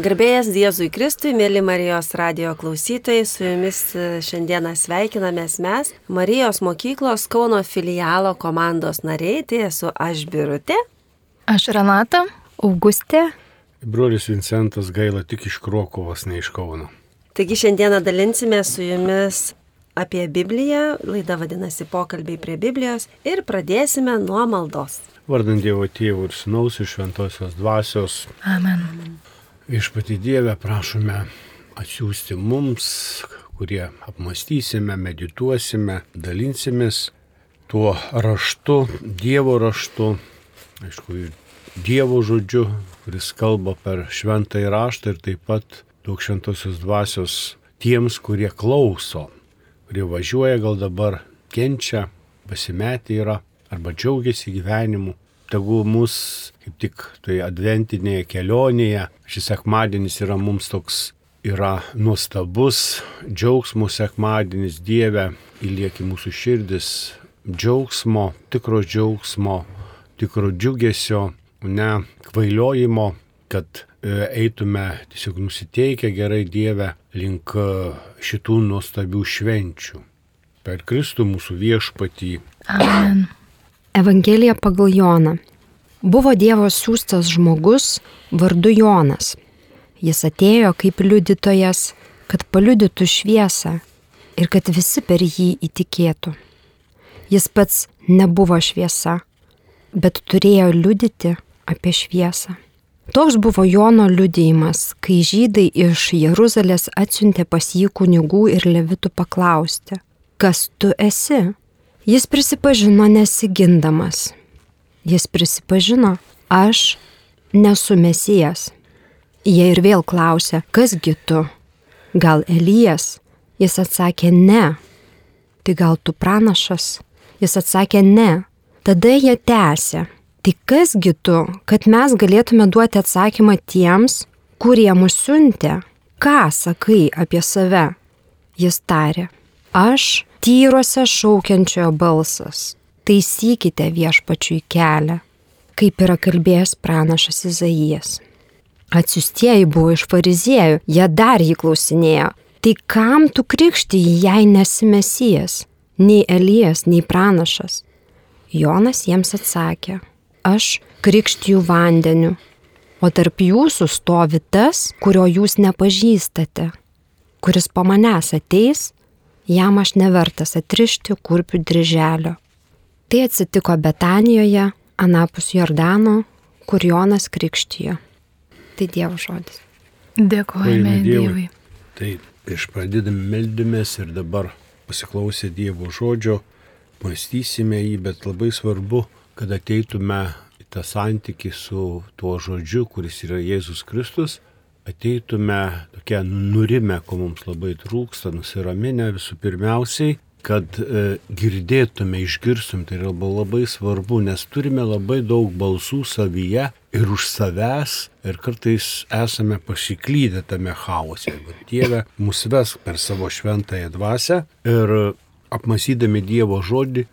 Garbėjas Diezui Kristui, mėly Marijos radio klausytojai, su jumis e, šiandieną sveikinamės mes, Marijos mokyklos Kauno filialo komandos nariai, tai esu aš Birutė. Aš Renata, Augustė. Brolis Vincentas gaila tik iš Krokovos, ne iš Kauno. Taigi šiandieną dalinsime su jumis apie Bibliją, laida vadinasi Pokalbiai prie Biblijos ir pradėsime nuo maldos. Vardant Dievo tėvų ir sinaus iš šventosios dvasios. Amen. Išpati Dievę prašome atsiųsti mums, kurie apmastysime, medituosime, dalinsimės tuo raštu, Dievo raštu, aišku, Dievo žodžiu, kuris kalba per šventąjį raštą ir taip pat daug šventosios dvasios tiems, kurie klauso, kurie važiuoja, gal dabar kenčia, pasimetę yra arba džiaugiasi gyvenimu tegu mus kaip tik toje adventinėje kelionėje, šis sekmadienis yra mums toks, yra nuostabus, džiaugsmo sekmadienis Dieve, įlieki mūsų širdis, džiaugsmo, tikro džiaugsmo, tikro džiugesio, ne kvailiojimo, kad e, eitume tiesiog nusiteikę gerai Dievę link e, šitų nuostabių švenčių. Per Kristų mūsų viešpatį. Amen. Evangelija pagal Joną. Buvo Dievo siūstas žmogus vardu Jonas. Jis atėjo kaip liudytojas, kad paliudytų šviesą ir kad visi per jį įtikėtų. Jis pats nebuvo šviesa, bet turėjo liudyti apie šviesą. Toks buvo Jono liudijimas, kai žydai iš Jeruzalės atsiuntė pas jį kunigų ir levitų paklausti, kas tu esi? Jis prisipažino nesigindamas. Jis prisipažino, aš nesu mesijas. Jie ir vėl klausė, kasgi tu? Gal Elijas? Jis atsakė ne. Tai gal tu pranašas? Jis atsakė ne. Tada jie tęsė. Tai kasgi tu, kad mes galėtume duoti atsakymą tiems, kurie mus siuntė? Ką sakai apie save? Jis tarė. Aš tyruose šaukiančiojo balsas. Taisykite viešpačiui kelią, kaip yra kalbėjęs pranašas Izaijas. Atsiustieji buvo iš fariziejų, jie dar jį klausinėjo. Tai kam tu krikšti, jei nesi mesijas, nei Elijas, nei pranašas? Jonas jiems atsakė, aš krikštiju vandeniu, o tarp jūsų stovi tas, kurio jūs nepažįstate, kuris po manęs ateis jam aš nevertas atrišti kurpių dryželio. Tai atsitiko Betanijoje, anapus Jordano, kur Jonas krikštijo. Tai Dievo žodis. Dėkojame Dievui. Tai prieš pradėdami meldimės ir dabar pasiklausę Dievo žodžio, mąstysime jį, bet labai svarbu, kad ateitume į tą santyki su tuo žodžiu, kuris yra Jėzus Kristus ateitume tokia nurimę, ko mums labai trūksta, nusiraminę visų pirmiausiai, kad e, girdėtume, išgirstum, tai yra labai svarbu, nes turime labai daug balsų savyje ir už savęs ir kartais esame pasiklydę tame chaose. Dieve mus ves per savo šventąją dvasę ir apmasydami Dievo žodį,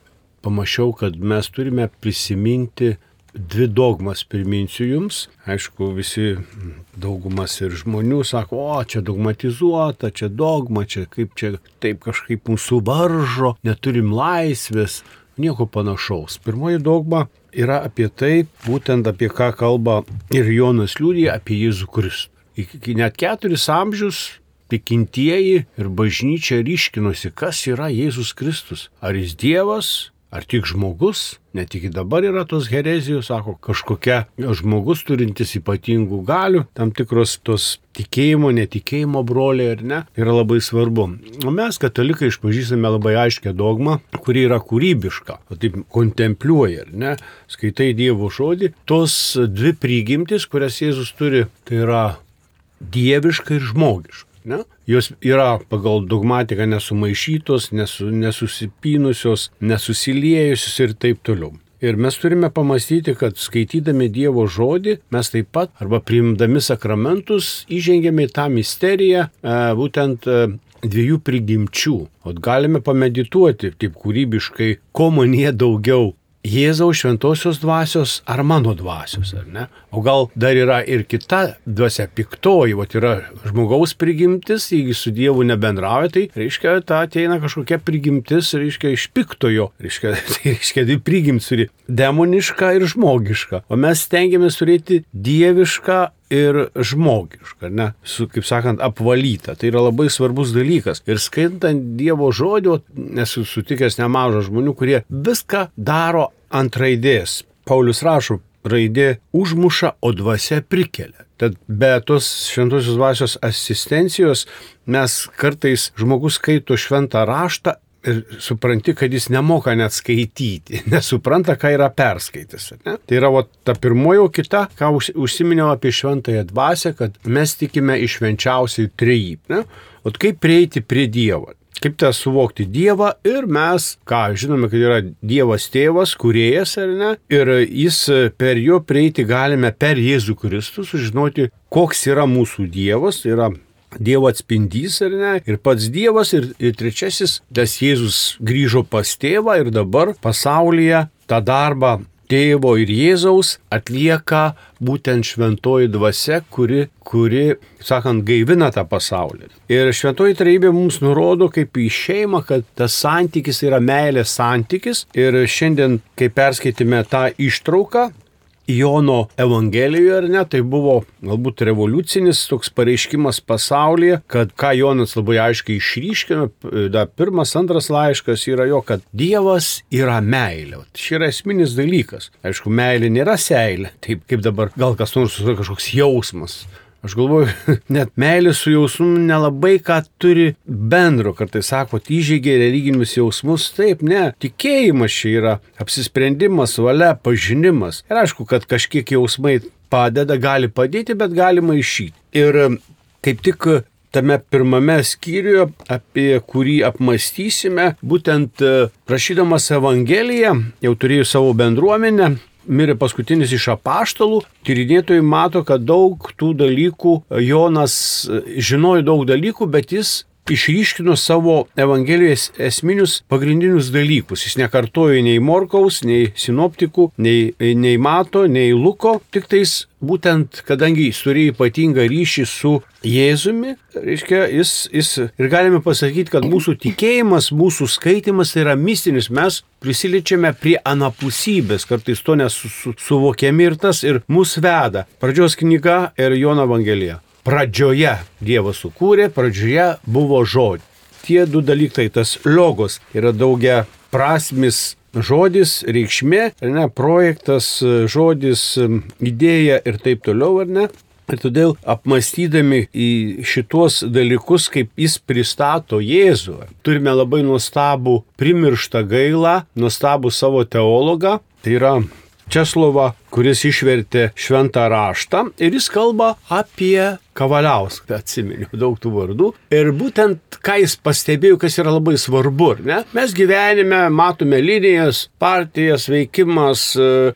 pamačiau, kad mes turime prisiminti dvi dogmas priminsiu jums. Aišku, visi daugumas ir žmonių sako, o čia dogmatizuota, čia dogma, čia kaip čia taip kažkaip mūsų varžo, neturim laisvės, nieko panašaus. Pirmoji dogma yra apie tai, būtent apie ką kalba ir Jonas liūdė apie Jėzų Kristų. Iki net keturis amžius tikintieji ir bažnyčia ryškinosi, kas yra Jėzus Kristus. Ar jis Dievas, Ar tik žmogus, net iki dabar yra tos herezijos, sako, kažkokia žmogus turintis ypatingų galių, tam tikros tos tikėjimo, netikėjimo broliai ar ne, yra labai svarbu. O mes, katalikai, išpažįstame labai aiškę dogmą, kuri yra kūrybiška, o taip kontempliuoja, ar ne, skaitai Dievo žodį, tos dvi prigimtis, kurias Jėzus turi, tai yra dieviška ir žmogiška. Ne? Jos yra pagal dogmatiką nesumaišytos, nesu, nesusipynusios, nesusiliejusios ir taip toliau. Ir mes turime pamastyti, kad skaitydami Dievo žodį, mes taip pat arba priimdami sakramentus įžengėme į tą misteriją e, būtent e, dviejų prigimčių. O galime pamedituoti taip kūrybiškai, ko manie daugiau Jėzaus šventosios dvasios ar mano dvasios, ar ne? O gal dar yra ir kita dvasia, piktoji, o yra žmogaus prigimtis, jeigu su Dievu nebendrauja, tai reiškia, ta ateina kažkokia prigimtis, reiškia, iš piktojo, reiškia, tai reiškia, tai prigimtis turi demonišką ir žmogišką. O mes stengiamės turėti dievišką ir žmogiška, ne, su, kaip sakant, apvalyta. Tai yra labai svarbus dalykas. Ir skaitant Dievo žodį, esu sutikęs nemažą žmonių, kurie viską daro ant raidės. Paulius rašo, raidė užmuša, o dvasia prikelia. Tad be tos šventosios dvasios asistencijos mes kartais žmogus skaito šventą raštą ir supranti, kad jis nemoka net skaityti, nesupranta, ką yra perskaitęs. Ne? Tai yra o, ta pirmoji, o kita, ką užsiminiau apie šventąją dvasę, kad mes tikime iš švenčiausiai trejyb. O kaip prieiti prie Dievo? Kaip tą suvokti Dievą ir mes, ką žinome, kad yra Dievas tėvas, kuriejas ar ne, ir jis per jo prieiti galime per Jėzų Kristų sužinoti, koks yra mūsų Dievas, tai yra Dievo atspindys ar ne, ir pats Dievas, ir, ir trečiasis, tas Jėzus grįžo pas tėvą ir dabar pasaulyje tą darbą tėvo ir Jėzaus atlieka būtent šventoji dvasia, kuri, kuri, sakant, gaivina tą pasaulį. Ir šventoji trejybė mums nurodo kaip į šeimą, kad tas santykis yra meilės santykis. Ir šiandien, kai perskaitėme tą ištrauką, Jono Evangelijoje, ar ne, tai buvo galbūt revoliucinis toks pareiškimas pasaulyje, kad ką Jonas labai aiškiai išryškino, da pirmas, antras laiškas yra jo, kad Dievas yra meilė. Šis yra esminis dalykas. Aišku, meilė nėra seilė, taip kaip dabar gal kas nors kažkoks jausmas. Aš galvoju, net meilė su jausmu nelabai ką turi bendro. Kartais sako, įžeigė religinius jausmus. Taip, ne. Tikėjimas čia yra apsisprendimas, valia, pažinimas. Ir aišku, kad kažkiek jausmai padeda, gali padėti, bet galima išyti. Ir kaip tik tame pirmame skyriuje, apie kurį apmastysime, būtent rašydamas Evangeliją, jau turėjau savo bendruomenę, mirė paskutinis iš apaštalų, tyrinėtojai mato, kad daug tų dalykų Jonas žinojo daug dalykų, bet jis išryškino savo Evangelijos esminius pagrindinius dalykus. Jis nekartojo nei Morkaus, nei Sinoptikų, nei, nei Mato, nei Luko, tik tais būtent, kadangi jis turėjo ypatingą ryšį su Jėzumi, reiškia, jis, jis ir galime pasakyti, kad mūsų tikėjimas, mūsų skaitimas yra mistinis, mes prisiliečiame prie anapusybės, kartais to nesuvokiami ir tas ir mus veda. Pradžios knyga ir Jono Evangelija pradžioje Dievas sukūrė, pradžioje buvo žodis. Tie du dalykai, tas logos yra daugia prasmis žodis, reikšmė, ne, projektas, žodis, idėja ir taip toliau, ar ne? Ir todėl apmastydami į šituos dalykus, kaip jis pristato Jėzų, turime labai nuostabų primirštą gailą, nuostabų savo teologą, tai yra Česlovą, kuris išvertė šventą raštą ir jis kalba apie Kavaliauską, atsiminiau daug tų vardų. Ir būtent, ką jis pastebėjo, kas yra labai svarbu, ne? Mes gyvenime matome linijas, partijas, veikimas,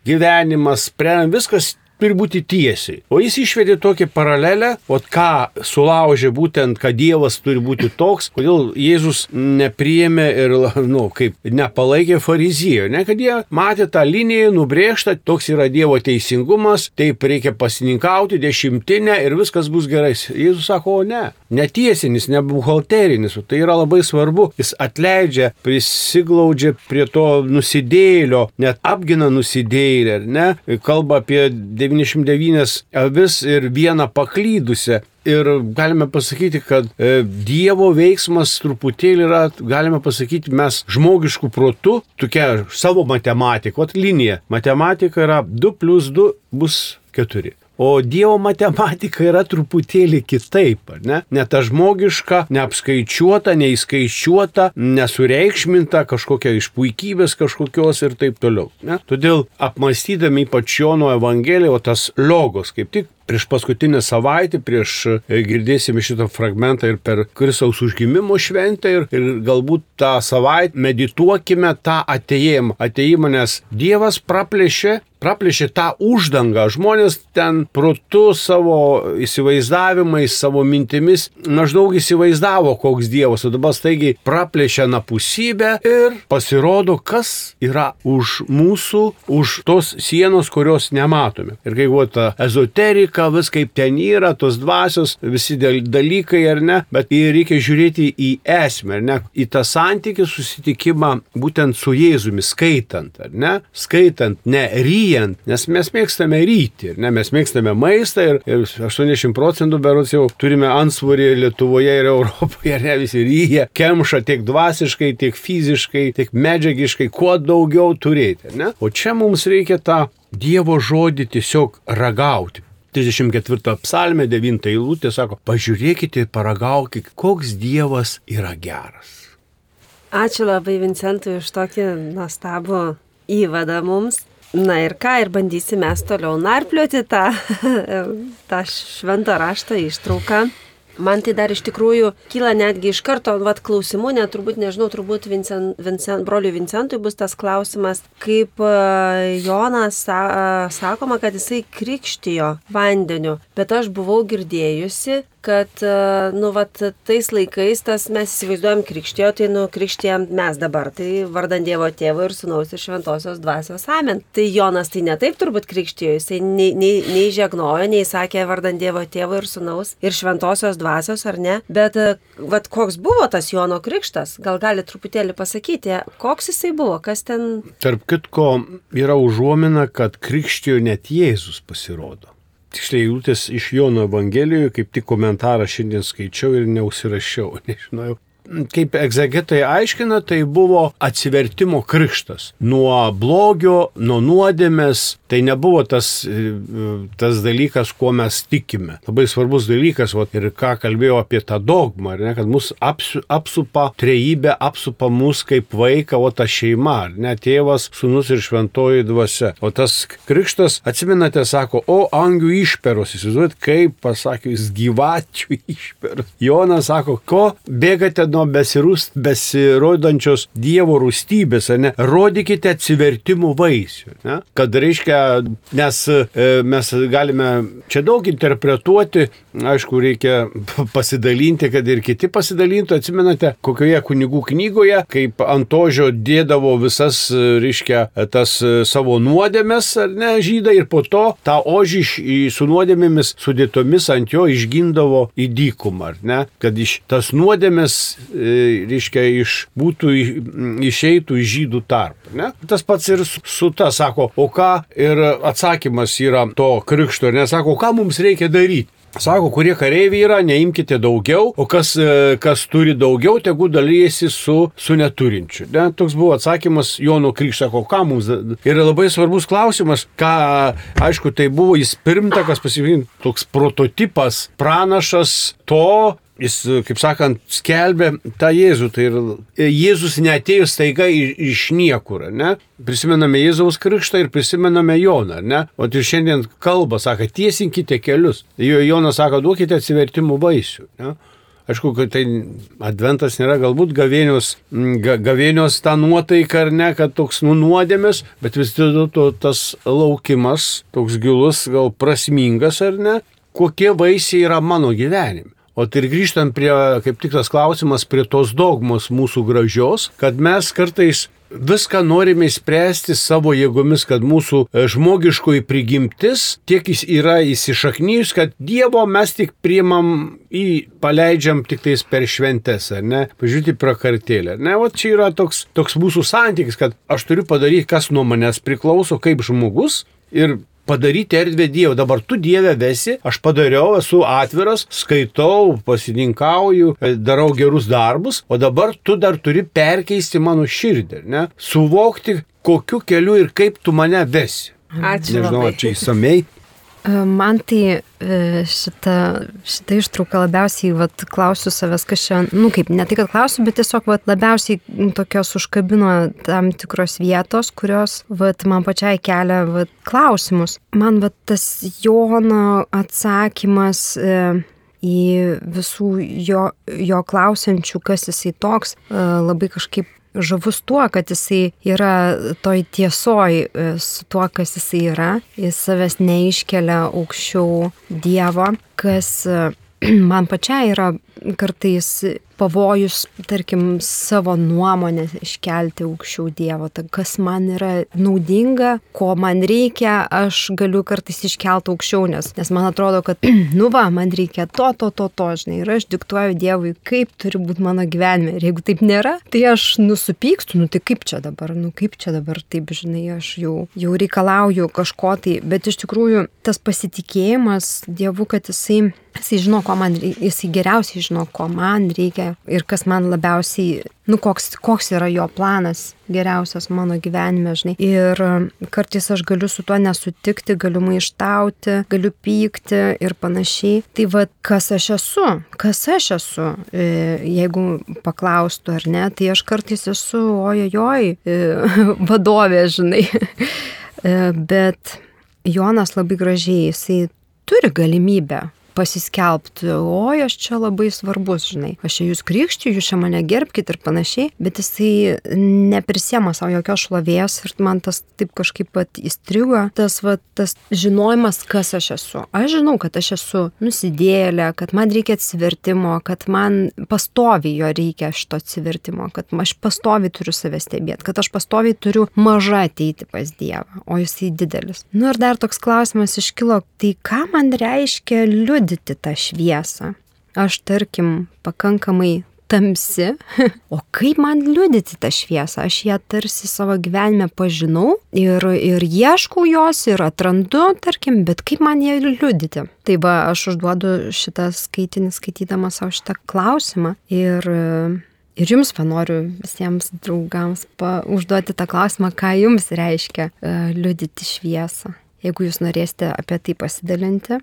gyvenimas, viskas turi būti tiesiai. O jis išvedė tokį paralelę, o ką sulaužė būtent, kad Dievas turi būti toks, kodėl Jėzus nepriėmė ir, nu, kaip nepalaikė fariziejų, ne, kad jie matė tą liniją nubrėžtą, toks yra Dievo teisingumas, taip reikia pasininkauti dešimtinę ir viskas bus gerai. Jėzus sako, o ne, netiesinis, ne buhalterinis, tai yra labai svarbu. Jis atleidžia, prisiglaudžia prie to nusidėlio, net apgina nusidėlį, ar ne, kalba apie 9 99 avis ir vieną paklydusią. Ir galime pasakyti, kad e, Dievo veiksmas truputėlį yra, galime pasakyti, mes žmogiškų protų, tokia savo matematika, linija. Matematika yra 2 plus 2 bus 4. O Dievo matematika yra truputėlį kitaip, ne? Ne ta žmogiška, neapskaičiuota, neįskaičiuota, nesureikšminta, kažkokia iš puikybės kažkokios ir taip toliau. Ne? Todėl apmastydami ypač Jono Evangeliją, o tas logos kaip tik prieš paskutinę savaitę, prieš e, girdėsime šitą fragmentą ir per Kristaus užgimimo šventę ir, ir galbūt tą savaitę medituokime tą ateimą. Ateimą, nes Dievas praplėšė praplėšė tą uždangą. Žmonės ten protu savo įsivaizdavimais, savo mintimis maždaug įsivaizdavo, koks Dievas, o dabar staigiai praplėšė napusybę ir pasirodo, kas yra už mūsų, už tos sienos, kurios nematome. Ir kai buvo ta ezoterika, vis kaip ten yra, tos dvasios, visi dalykai ar ne, bet reikia žiūrėti į esmę, ar ne, į tą santykių susitikimą būtent su Jėzumi, skaitant, ar ne, skaitant, ne ryjant, nes mes mėgstame ryti, ne, mes mėgstame maistą ir, ir 80 procentų berots jau turime ansvorį Lietuvoje ir Europoje, ne, visi ryja, kemša tiek dvasiškai, tiek fiziškai, tiek medžiagiškai, kuo daugiau turėti, ne, o čia mums reikia tą Dievo žodį tiesiog ragauti. 34 psalmė 9 eilutė sako, pažiūrėkite ir paragaukite, koks Dievas yra geras. Ačiū labai Vincentui už tokį nuostabų įvadą mums. Na ir ką, ir bandysime mes toliau narplioti tą, tą šventą raštą ištrauką. Man tai dar iš tikrųjų kyla netgi iš karto, vad klausimų, net turbūt, nežinau, turbūt Vincent, Vincent, broliui Vincentui bus tas klausimas, kaip e, Jonas sa, e, sakoma, kad jisai krikštijo vandeniu, bet aš buvau girdėjusi, kad, e, nu, vat, tais laikais tas mes įsivaizduojam krikštijo, tai, nu, krikštijam mes dabar, tai vardant Dievo tėvo ir sunaus ir šventosios dvasios amen. Tai Jonas tai ne taip turbūt krikštijo, jisai nei, nei, nei žegnojo, nei sakė vardant Dievo tėvo ir sunaus ir šventosios dvasios, ar ne, bet, e, vat, koks buvo tas Jono krikštas, gal gali truputėlį pasakyti, koks jisai buvo, kas ten. Tarp kitko yra užuomina, kad krikštijo net Jėzus pasirodo tiksliai eilutės iš Jono Evangelijoje, kaip tik komentarą šiandien skaičiau ir neusirašiau, nežinojau, kaip egzegetai aiškina, tai buvo atsivertimo krikštas. Nuo blogio, nuo nuodėmės, tai nebuvo tas, tas dalykas, kuo mes tikime. Labai svarbus dalykas, o ir ką kalbėjau apie tą dogmą, ne, kad mus apsu, apsupa trejybė, apsupa mus kaip vaiką, o ta šeima, ne, tėvas, sunus ir šventoji dvasia. O tas krikštas, atsimenate, sako, o angių išperos, įsivaizduojat, kaip pasakė, jis gyvačių išperos. Jonas sako, ko bėgate nuo besirūst, besirodančios Dievo rūstybės, ne, rodykite atsivertimų vaisių. Ne? Kad reiškia, nes e, mes galime čia daug interpretuoti, aišku, reikia pasidalinti, kad ir kiti pasidalintų. Atsimenate, kokioje kunigų knygoje, kaip Antožio dėdavo visas, reiškia, tas savo nuodėmės, ar ne, žydai, ir po to tą ožį su nuodėmėmis sudėtomis ant jo išgindavo į dykumą, ar ne, kad iš tas nuodėmės E, reiškia, iš, būtų, išeitų iš žydų tarp. Ne? Tas pats ir su ta sako, o ką ir atsakymas yra to krikšto, nesako, ką mums reikia daryti. Sako, kurie kareiviai yra, neimkite daugiau, o kas, e, kas turi daugiau, tegu dalyjasi su, su neturinčiu. Ne? Toks buvo atsakymas Jono Krikšto, sako, ką mums. Ir labai svarbus klausimas, ką, aišku, tai buvo jis pirmtakas, pasirinkti, toks prototipas, pranašas to, jis, kaip sakant, skelbė tą Jėzų. Tai ir Jėzus neatėjo staiga iš niekur, ne? Prisimename Jėzaus krikštą ir prisimename Joną, ne? O ir šiandien kalba, sako, tiesinkite kelius. Jo Jonas sako, duokite atsivertimų vaisių, ne? Aišku, kad tai adventas nėra galbūt gavėnios, ga, gavėnios ta nuotaika ar ne, kad toks nunuodėmės, bet vis dėlto tas laukimas toks gilus, gal prasmingas ar ne, kokie vaisiai yra mano gyvenime. O tai ir grįžtant prie, kaip tik tas klausimas, prie tos dogmos mūsų gražios, kad mes kartais viską norime spręsti savo jėgomis, kad mūsų e, žmogiškoji prigimtis tiek jis yra įsišaknyjus, kad Dievo mes tik priimam į, paleidžiam tik tais per šventes, ar ne? Pažiūrėti prakartėlę. Ne, o čia yra toks, toks mūsų santykis, kad aš turiu padaryti, kas nuo manęs priklauso kaip žmogus ir padaryti erdvę Dievui. Dabar tu Dievę vesi, aš padariau, esu atviras, skaitau, pasininkauju, darau gerus darbus, o dabar tu dar turi perkeisti mano širdį, ne? Suvokti, kokiu keliu ir kaip tu mane vesi. Ačiū. Nežinau, labai. ar čia įsamei. E, man tai e, šitą, šitą ištrauką labiausiai vat, klausiu savęs, kas čia, nu kaip, ne tai, kad klausiu, bet tiesiog vat, labiausiai tokios užkabino tam tikros vietos, kurios vat, man pačiai kelia vat, klausimus. Man vat, tas Jono atsakymas e, į visų jo, jo klausiančių, kas jisai toks, labai kažkaip žavus tuo, kad jisai yra toj tiesoj e, su tuo, kas jisai yra. Jis savęs neiškelia aukščiau Dievo, kas e, man pačiai yra kartais pavojus, tarkim, savo nuomonę iškelti aukščiau Dievo. Tai kas man yra naudinga, ko man reikia, aš galiu kartais iškelti aukščiau, nes, nes man atrodo, kad, nu va, man reikia to, to, to, to, žinai, ir aš diktuoju Dievui, kaip turi būti mano gyvenime. Ir jeigu taip nėra, tai aš nusipykstu, nu tai kaip čia dabar, nu kaip čia dabar, taip, žinai, aš jau, jau reikalauju kažko tai, bet iš tikrųjų tas pasitikėjimas Dievu, kad jisai Jisai žino, ko man reikia, jisai geriausiai žino, ko man reikia ir kas man labiausiai, nu, koks, koks yra jo planas geriausias mano gyvenime, žinai. Ir um, kartais aš galiu su tuo nesutikti, galiu maištauti, galiu pykti ir panašiai. Tai vad, kas aš esu, kas aš esu, e, jeigu paklaustų ar ne, tai aš kartais esu ojojoj e, vadovė, žinai. E, bet Jonas labai gražiai, jisai turi galimybę pasiskelbti, oi, aš čia labai svarbus, žinai, aš čia jūs krikščiu, jūs čia mane gerbkite ir panašiai, bet jisai neprisėma savo jokios šlovės ir man tas taip kažkaip pat įstrigo, tas, va, tas žinojimas, kas aš esu. Aš žinau, kad aš esu nusidėlė, kad man reikia atsivertimo, kad man pastoviai jo reikia šito atsivertimo, kad aš pastoviai turiu save stebėti, kad aš pastoviai turiu mažą ateiti pas Dievą, o jisai didelis. Nu ir dar toks klausimas iškilo, tai ką man reiškia liūdėti? Liudyti tą šviesą. Aš tarkim pakankamai tamsi, o kaip man liudyti tą šviesą? Aš ją tarsi savo gyvenime pažinau ir, ir ieškau jos ir atrandu, tarkim, bet kaip man ją liudyti? Tai va, aš užduodu šitą skaitinį, skaitydama savo šitą klausimą ir Ir jums panoriu visiems draugams pa, užduoti tą klausimą, ką jums reiškia uh, liudyti šviesą. Jeigu jūs norėsite apie tai pasidalinti,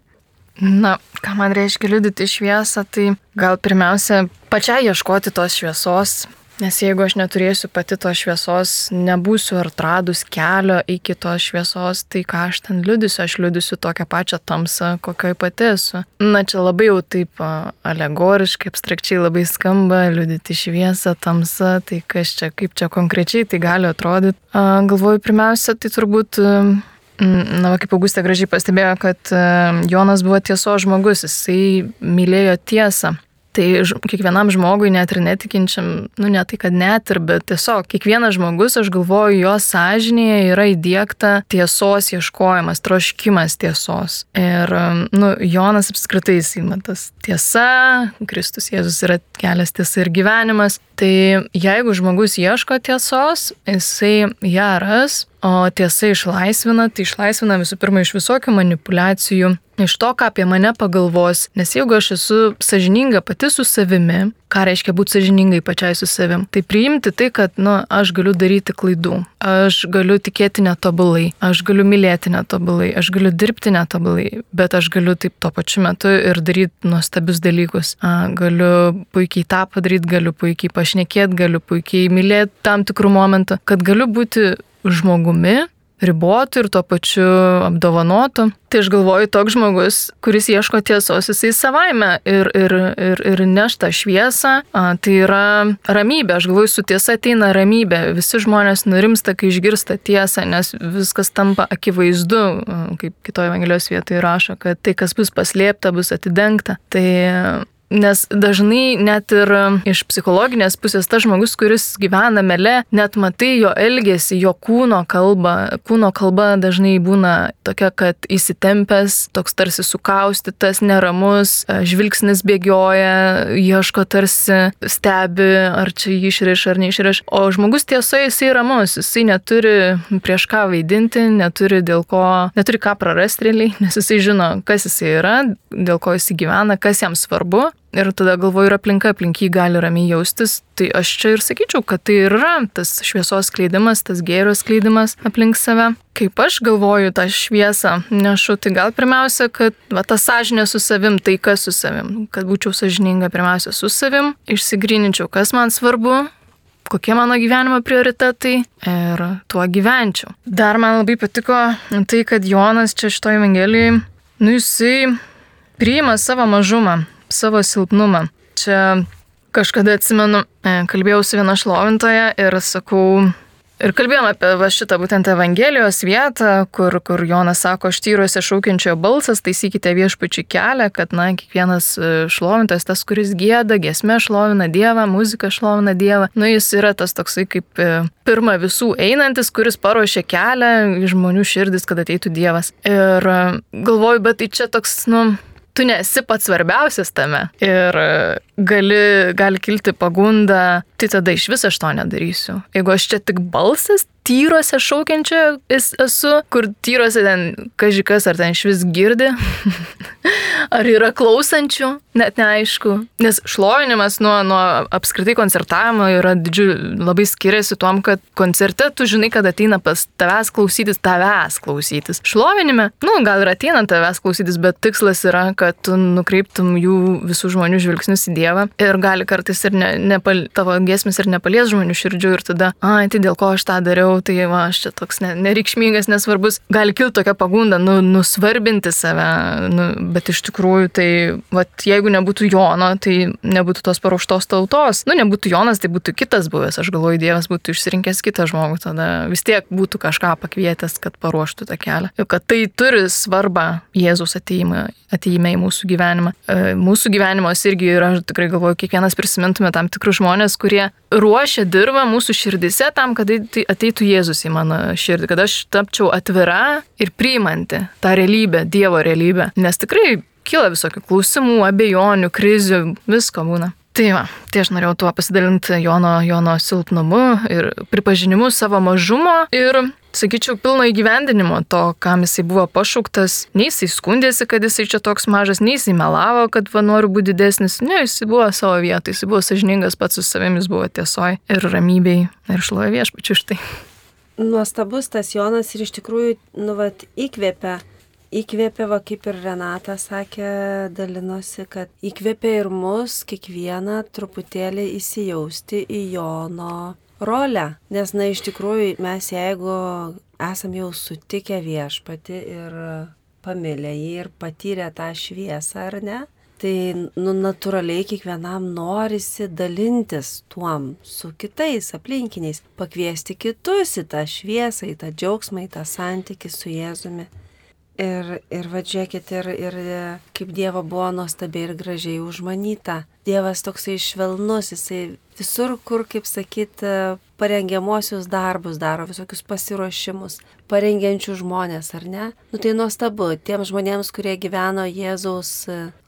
Na, ką man reiškia liudyti šviesą, tai gal pirmiausia pačiai ieškoti tos šviesos, nes jeigu aš neturėsiu pati tos šviesos, nebūsiu atradus kelio iki tos šviesos, tai ką aš ten liudysiu, aš liudysiu tokią pačią tamsą, kokioje pati esu. Na, čia labai jau taip alegoriškai, abstrakčiai labai skamba, liudyti šviesą, tamsą, tai kas čia, kaip čia konkrečiai tai gali atrodyti. Galvoju, pirmiausia, tai turbūt Na, va, kaip Augustė gražiai pastebėjo, kad e, Jonas buvo tiesos žmogus, jisai mylėjo tiesą. Tai kiekvienam žmogui, net ir netikinčiam, nu ne tai, kad net ir, bet tiesiog kiekvienas žmogus, aš galvoju, jo sąžinėje yra įdėkta tiesos ieškojimas, troškimas tiesos. Ir, nu, Jonas apskritai įsimatas tiesa, Kristus Jėzus yra kelias tiesa ir gyvenimas. Tai jeigu žmogus ieško tiesos, jisai ją ras, o tiesa išlaisvina, tai išlaisvina visų pirma iš visokių manipulacijų iš to, ką apie mane pagalvos. Nes jeigu aš esu sažininga pati su savimi, ką reiškia būti sažiningai pačiai su savim, tai priimti tai, kad, nu, aš galiu daryti klaidų, aš galiu tikėti netobulai, aš galiu mylėti netobulai, aš galiu dirbti netobulai, bet aš galiu taip tuo pačiu metu ir daryti nuostabius dalykus. A, galiu puikiai tą padaryti, galiu puikiai pašnekėti, galiu puikiai mylėti tam tikrų momentų, kad galiu būti žmogumi, ribotų ir tuo pačiu apdovanotų. Tai aš galvoju, toks žmogus, kuris ieško tiesos, jisai savaime ir, ir, ir, ir nešta šviesą, a, tai yra ramybė. Aš galvoju, su tiesa ateina ramybė. Visi žmonės nurimsta, kai išgirsta tiesą, nes viskas tampa akivaizdu, kaip kitoje Evangelijos vietoje rašo, kad tai, kas bus paslėpta, bus atidengta. Tai Nes dažnai net ir iš psichologinės pusės tas žmogus, kuris gyvena mele, net matai jo elgesį, jo kūno kalbą. Kūno kalba dažnai būna tokia, kad įsitempęs, toks tarsi sukaustytas, neramus, žvilgsnis bėgioja, ieško tarsi, stebi, ar čia jį išriš ar neišriš. O žmogus tiesa, jisai ramus, jisai neturi prieš ką vaidinti, neturi dėl ko, neturi ką prarasti realiai, nes jisai žino, kas jisai yra, dėl ko jisai gyvena, kas jam svarbu Ir tada galvoju, ir aplinka aplink jį gali ramiai jaustis. Tai aš čia ir sakyčiau, kad tai ir yra tas šviesos skleidimas, tas gėrio skleidimas aplink save. Kaip aš galvoju tą šviesą nešu, tai gal pirmiausia, kad va, ta sąžinė su savim, tai kas su savim, kad būčiau sąžininga pirmiausia su savim, išsigryninčiau, kas man svarbu, kokie mano gyvenimo prioritetai ir tuo gyvenčiau. Dar man labai patiko tai, kad Jonas čia šitoje Evangelijoje, nu jisai priima savo mažumą, savo silpnumą. Čia Kažkada atsimenu, e, kalbėjau su viena šlovintoje ir sakau, Ir kalbėjom apie va, šitą būtent Evangelijos vietą, kur, kur Jonas sako, štyruose šaukiančiojo balsas, taisykite viešpačių kelią, kad, na, kiekvienas e, šlovintas, tas, kuris gėda, gesme šlovina Dievą, muzika šlovina Dievą, nu, jis yra tas toksai kaip e, pirma visų einantis, kuris paruošia kelią į žmonių širdis, kad ateitų Dievas. Ir galvoju, bet tai čia toks, nu, tu nesi pats svarbiausias tame. Ir gali, gali kilti pagunda, tai tada iš viso aš to nedarysiu. Jeigu aš čia tik balsas, tyruose šaukiančia esu, kur tyruose ten kažkas ar ten iš vis girdi, ar yra klausančių, net neaišku. Nes šlovinimas nuo, nuo apskritai koncertavimo yra didžiuliai, labai skiriasi tuom, kad koncerte tu žinai, kad ateina pas tavęs klausytis, tavęs klausytis. Šlovinime, nu, gal ir ateina tavęs klausytis, bet tikslas yra, kad tu nukreiptum jų visų žmonių žvilgsnius į Dievą ir gali kartais ir ne, nepal, tavo giesmės ir nepalies žmonių širdžių ir tada, ai, tai dėl ko aš tą dariau, tai va, aš čia toks ne, nereikšmingas, nesvarbus, gali kilti tokia pagunda, nu, nusvarbinti save, nu, bet iš tikrųjų tai, va, jeigu nebūtų Jono, tai nebūtų tos paruoštos tautos, nu, nebūtų Jonas, tai būtų kitas buvęs, aš galvoju, Dievas būtų išsirinkęs kitą žmogų, tada vis tiek būtų kažką pakvietęs, kad paruoštų tą kelią. Ir kad tai turi svarbą Jėzus ateimą, ateimą į mūsų gyvenimą. E, mūsų gyvenimas irgi yra, aš tikrai galvoju, kiekvienas prisimintume tam tikrus žmonės, kurie ruošia dirbą mūsų širdise tam, kad ateitų Jėzus į mano širdį, kad aš tapčiau atvira ir priimanti tą realybę, Dievo realybę. Nes tikrai kyla visokių klausimų, abejonių, krizių, visko būna. Tai va, tai aš norėjau tuo pasidalinti Jono, Jono silpnumu ir pripažinimu savo mažumo ir sakyčiau, pilno įgyvendinimo to, kam jisai buvo pašauktas. Nei jisai skundėsi, kad jisai čia toks mažas, nei jisai melavo, kad va noriu būti didesnis. Ne, jisai buvo savo vietoje, jisai buvo sažiningas pats su savimi, jis buvo tiesoje ir ramybei ir šloja viešpačiu štai. Nuostabus tas Jonas ir iš tikrųjų, nu, vat, įkvėpia. Įkvėpė, va kaip ir Renata sakė, dalinosi, kad įkvėpė ir mus kiekvieną truputėlį įsijausti į Jono rolę. Nes, na, iš tikrųjų, mes jeigu esam jau sutikę viešpati ir pamilę jį ir patyrę tą šviesą, ar ne, tai, nu, natūraliai kiekvienam norisi dalintis tuom su kitais aplinkiniais, pakviesti kitus į tą šviesą, į tą džiaugsmą, į tą santykį su Jėzumi. Ir, ir vadžiūrėkit, ir, ir kaip Dievo buvo nuostabiai ir gražiai užmanyta. Dievas toksai švelnus, jisai visur, kur, kaip sakyt, parengiamosius darbus daro, visokius pasiruošimus, parengiančių žmonės, ar ne? Nu tai nuostabu, tiems žmonėms, kurie gyveno Jėzaus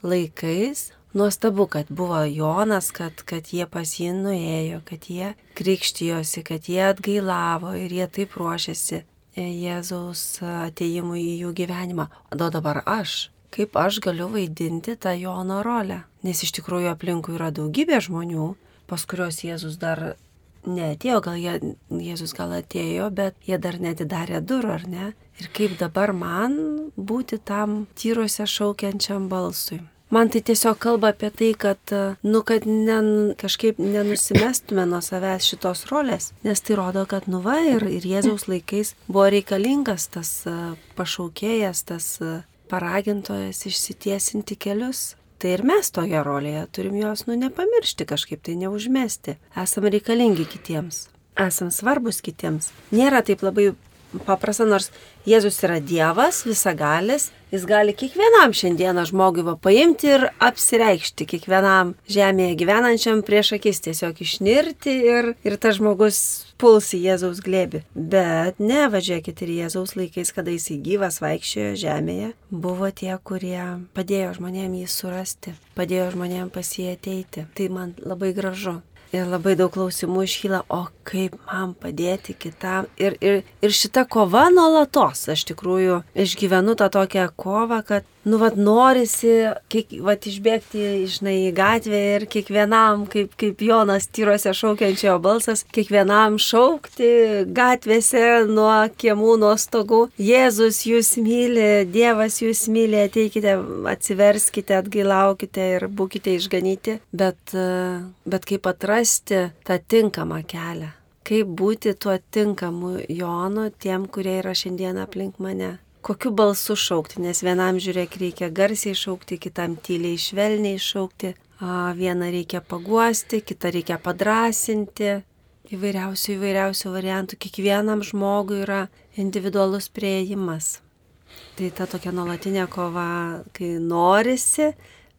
laikais, Nuostabu, kad buvo Jonas, kad, kad jie pas jį nuėjo, kad jie krikštijosi, kad jie atgailavo ir jie taip ruošiasi Jėzaus ateimui į jų gyvenimą. O dabar aš, kaip aš galiu vaidinti tą Jono rolę? Nes iš tikrųjų aplinkui yra daugybė žmonių, pas kuriuos Jėzus dar neatėjo, gal jie, Jėzus gal atėjo, bet jie dar netidarė durų, ar ne? Ir kaip dabar man būti tam tyruose šaukiančiam balsui? Man tai tiesiog kalba apie tai, kad, nu, kad ne, kažkaip nenusimestume nuo savęs šitos rolės, nes tai rodo, kad, nu, va, ir, ir Jėzaus laikais buvo reikalingas tas pašaukėjas, tas paragintojas išsitiesinti kelius. Tai ir mes toje rolėje turim jos, nu, nepamiršti kažkaip, tai neužmesti. Esame reikalingi kitiems. Esam svarbus kitiems. Nėra taip labai paprasta, nors Jėzus yra Dievas, visagalis, jis gali kiekvienam šiandieną žmogui va paimti ir apsireikšti, kiekvienam žemėje gyvenančiam prieš akis tiesiog išnirti ir, ir tas žmogus puls į Jėzaus glėbi. Bet ne, važiuokit ir Jėzaus laikais, kada jis gyvas vaikščiojo žemėje, buvo tie, kurie padėjo žmonėm jį surasti, padėjo žmonėm pas jį ateiti. Tai man labai gražu ir labai daug klausimų iškyla, o kaip man padėti kitam. Ir, ir, ir šita kova nuolatos, aš tikrųjų išgyvenu tą tokią kovą, kad, nu, vad, norisi, kiek, vad, išbėgti, žinai, į gatvę ir kiekvienam, kaip, kaip Jonas tyruose šaukiančiojo balsas, kiekvienam šaukti gatvėse nuo kiemų, nuo stogų. Jėzus jūs myli, Dievas jūs myli, ateikite, atsiverskite, atgailaukite ir būkite išganyti. Bet, bet kaip atrasti tą tinkamą kelią? Kaip būti tuo tinkamu Jonu tiem, kurie yra šiandien aplink mane. kokiu balsu šaukti, nes vienam žiūrėk reikia garsiai šaukti, kitam tyliai švelniai šaukti, vieną reikia paguosti, kitą reikia padrasinti. Įvairiausių įvairiausių variantų, kiekvienam žmogui yra individualus prieimas. Tai ta tokia nuolatinė kova, kai norisi,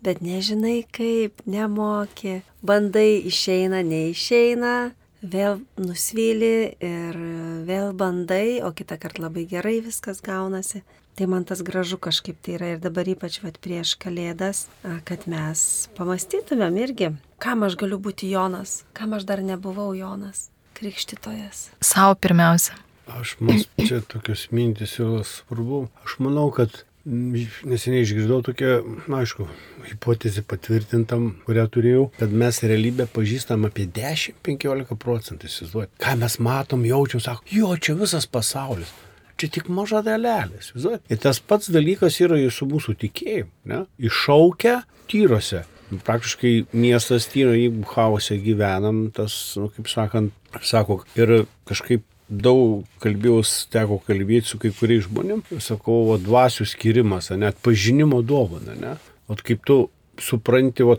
bet nežinai kaip, nemoki, bandai, išeina, neišeina, vėl nusvyli ir vėl bandai, o kitą kartą labai gerai viskas gaunasi. Tai man tas gražu kažkaip tai yra ir dabar ypač vat, prieš kalėdas, kad mes pamastytumėm irgi, kam aš galiu būti Jonas, kam aš dar nebuvau Jonas, krikštytojas. Sau pirmiausia. Aš man čia tokios mintis yra svarbu. Aš manau, kad neseniai išgirdau tokią, na aišku, hipotezę patvirtintam, kurią turėjau, kad mes realybę pažįstam apie 10-15 procentų, įsivaizduojat. Ką mes matom, jaučiam, sako, jo, čia visas pasaulis. Čia tik maža dalelė, įsivaizduojat. Ir tas pats dalykas yra ir su mūsų tikėjimu, ne? Iššaukia tyrose. Praktiškai miestas tyro, jeigu chaose gyvenam, tas, nu, kaip sakant, sako, ir kažkaip daug kalbėjau, teko kalbėti su kai kuriais žmonėmis ir sakau, o dvasių skirimas, net pažinimo dovana, ne? O kaip tu supranti, o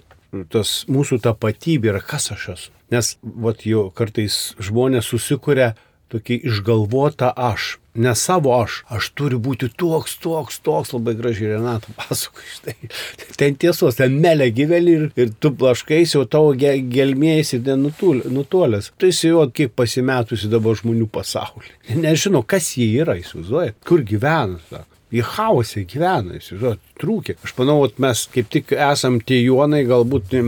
tas mūsų tapatybė yra, kas aš esu. Nes, vat jau kartais žmonės susikuria tokį išgalvotą aš, ne savo aš, aš turiu būti toks, toks, toks, labai gražiai Renato pasakoja štai. Ten tiesos, ten melė gyveli ir, ir tu plaškaisi, o tavo gelmėjasi ten nutolęs. Tai jis jau kiek pasimetusi dabar žmonių pasaulyje. Nežinau, kas jie yra, įsivaizduojat, kur gyvena. Jie chaose gyvena, įsivaizduot, trūkė. Aš manau, mes kaip tik esam tie juonai galbūt į,